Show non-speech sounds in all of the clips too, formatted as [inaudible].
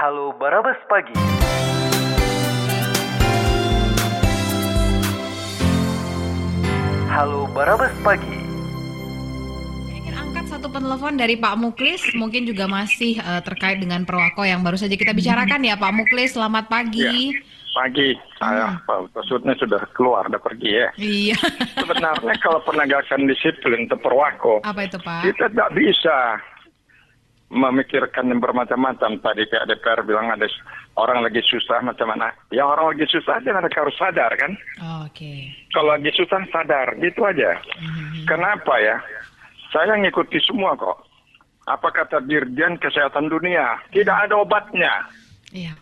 Halo Barabas Pagi. Halo Barabas Pagi. Saya ingin angkat satu penelpon dari Pak Muklis, mungkin juga masih eh, terkait dengan Perwako yang baru saja kita bicarakan ya Pak Muklis. Selamat pagi. Pagi, saya Pak Maksudnya sudah keluar, udah pergi ya. Iya. Sebenarnya kalau penegakan disiplin itu perwako, Apa itu Pak? kita tidak bisa memikirkan yang bermacam-macam. Tadi pihak DPR bilang ada orang lagi susah macam mana. Ya orang lagi susah aja mereka harus sadar kan. Oke. Kalau lagi susah sadar, gitu aja. Mhm. Kenapa ya? Saya ngikuti semua kok. Apa kata Dirjen Kesehatan Dunia? Tidak ada obatnya. Iya.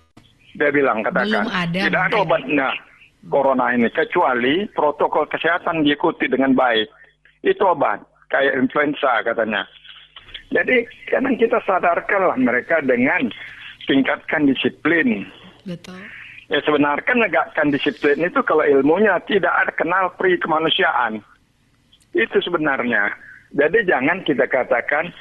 Dia bilang katakan Belum ada, tidak ada obatnya corona ini kecuali protokol kesehatan diikuti dengan baik. Itu obat kayak influenza katanya. Jadi kadang kita sadarkanlah mereka dengan tingkatkan disiplin. Betul. Ya sebenarnya kan negakkan disiplin itu kalau ilmunya tidak ada kenal pri kemanusiaan. Itu sebenarnya. Jadi jangan kita katakan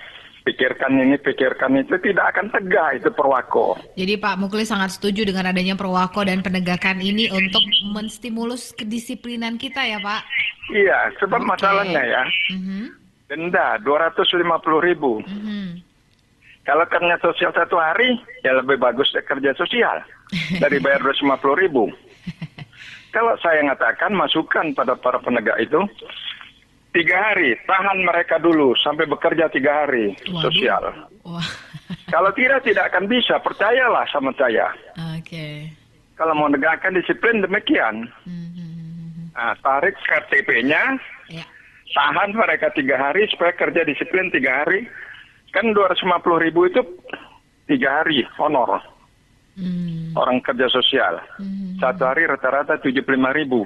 pikirkan ini, pikirkan itu tidak akan tegak itu perwako. Jadi Pak Muklis sangat setuju dengan adanya Perwako dan penegakan ini untuk menstimulus kedisiplinan kita ya Pak. Iya, sebab Oke. masalahnya ya Mhm. Denda 250 ribu. Mhm. Kalau kerja sosial satu hari, ya lebih bagus kerja sosial [laughs] dari bayar 250 ribu. [laughs] Kalau saya ngatakan masukan pada para penegak itu tiga hari, tahan mereka dulu sampai bekerja tiga hari Waduh. sosial. Wah. [laughs] Kalau tidak tidak akan bisa, percayalah sama saya. Oke. Kalau mau negakkan disiplin demikian, Mhm. nah, tarik KTP-nya, Tahan mereka tiga hari supaya kerja disiplin tiga hari. Kan 250 ribu itu tiga hari honor Mhm. orang kerja sosial. Mhm. Satu hari rata-rata 75 ribu.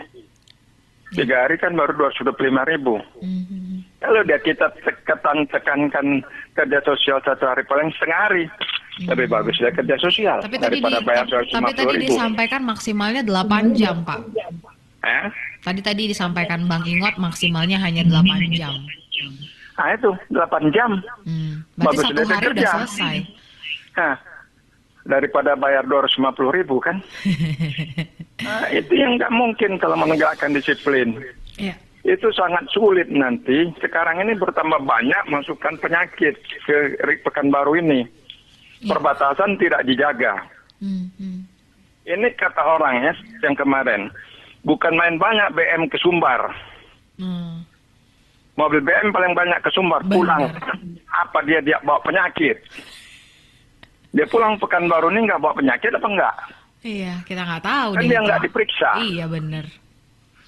Tiga hari kan baru 225 ribu. Mhm. Kalau dia kita tekan tekankan kerja sosial satu hari paling setengah hari. Lebih bagus dia kerja sosial Tapi tadi, di, daripada bayar tapi 250 tadi ribu. disampaikan maksimalnya 8 jam, Pak. Eh? Tadi tadi disampaikan Bang Ingot maksimalnya hanya 8 jam. Nah itu 8 jam. Hmm. Berarti Bagus satu hari udah kerja. selesai. Nah, daripada bayar 250 ribu kan. Nah, [laughs] itu yang nggak mungkin kalau menegakkan disiplin. Ya. Itu sangat sulit nanti. Sekarang ini bertambah banyak masukan penyakit ke Pekanbaru ini. Iya. Perbatasan tidak dijaga. Hmm, hmm. Ini kata orang ya yang kemarin. Bukan main banyak BM ke Sumbar. Hmm. Mobil BM paling banyak ke Sumbar Benar. pulang. Apa dia dia bawa penyakit? Dia pulang Pekanbaru ini nggak bawa penyakit apa enggak? Iya, kita nggak tahu Kan dia nggak diperiksa. Iya bener.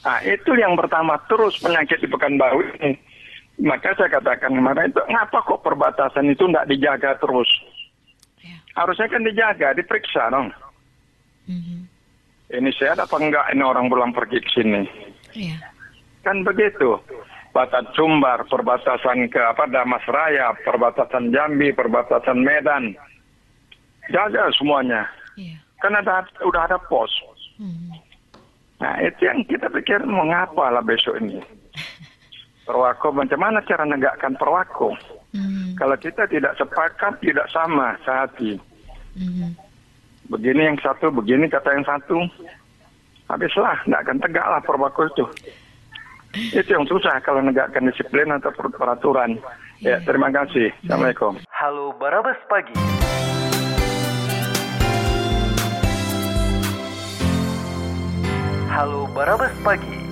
Nah, itu yang pertama terus penyakit di Pekanbaru ini. Maka saya katakan kemarin itu, ngapa kok perbatasan itu nggak dijaga terus? Ya. Harusnya kan dijaga, diperiksa dong. Ini sehat apa enggak ini orang pulang pergi ke sini? Iya. Kan begitu. Batas Sumbar, perbatasan ke apa Damas Raya, perbatasan Jambi, perbatasan Medan. Jaga semuanya. Iya. Kan ada udah ada pos. Mhm. Nah, itu yang kita pikir mengapa lah besok ini. [laughs] Perwako, macam mana cara negakkan perwako? Mhm. Kalau kita tidak sepakat, tidak sama sehati. Mhm. Begini yang satu, begini kata yang satu. Habislah, tidak akan tegak lah perwako itu. Itu yang susah kalau negakkan disiplin atau per- peraturan. Ya, terima kasih. Assalamualaikum. Halo Barabas Pagi. Halo Barabas Pagi.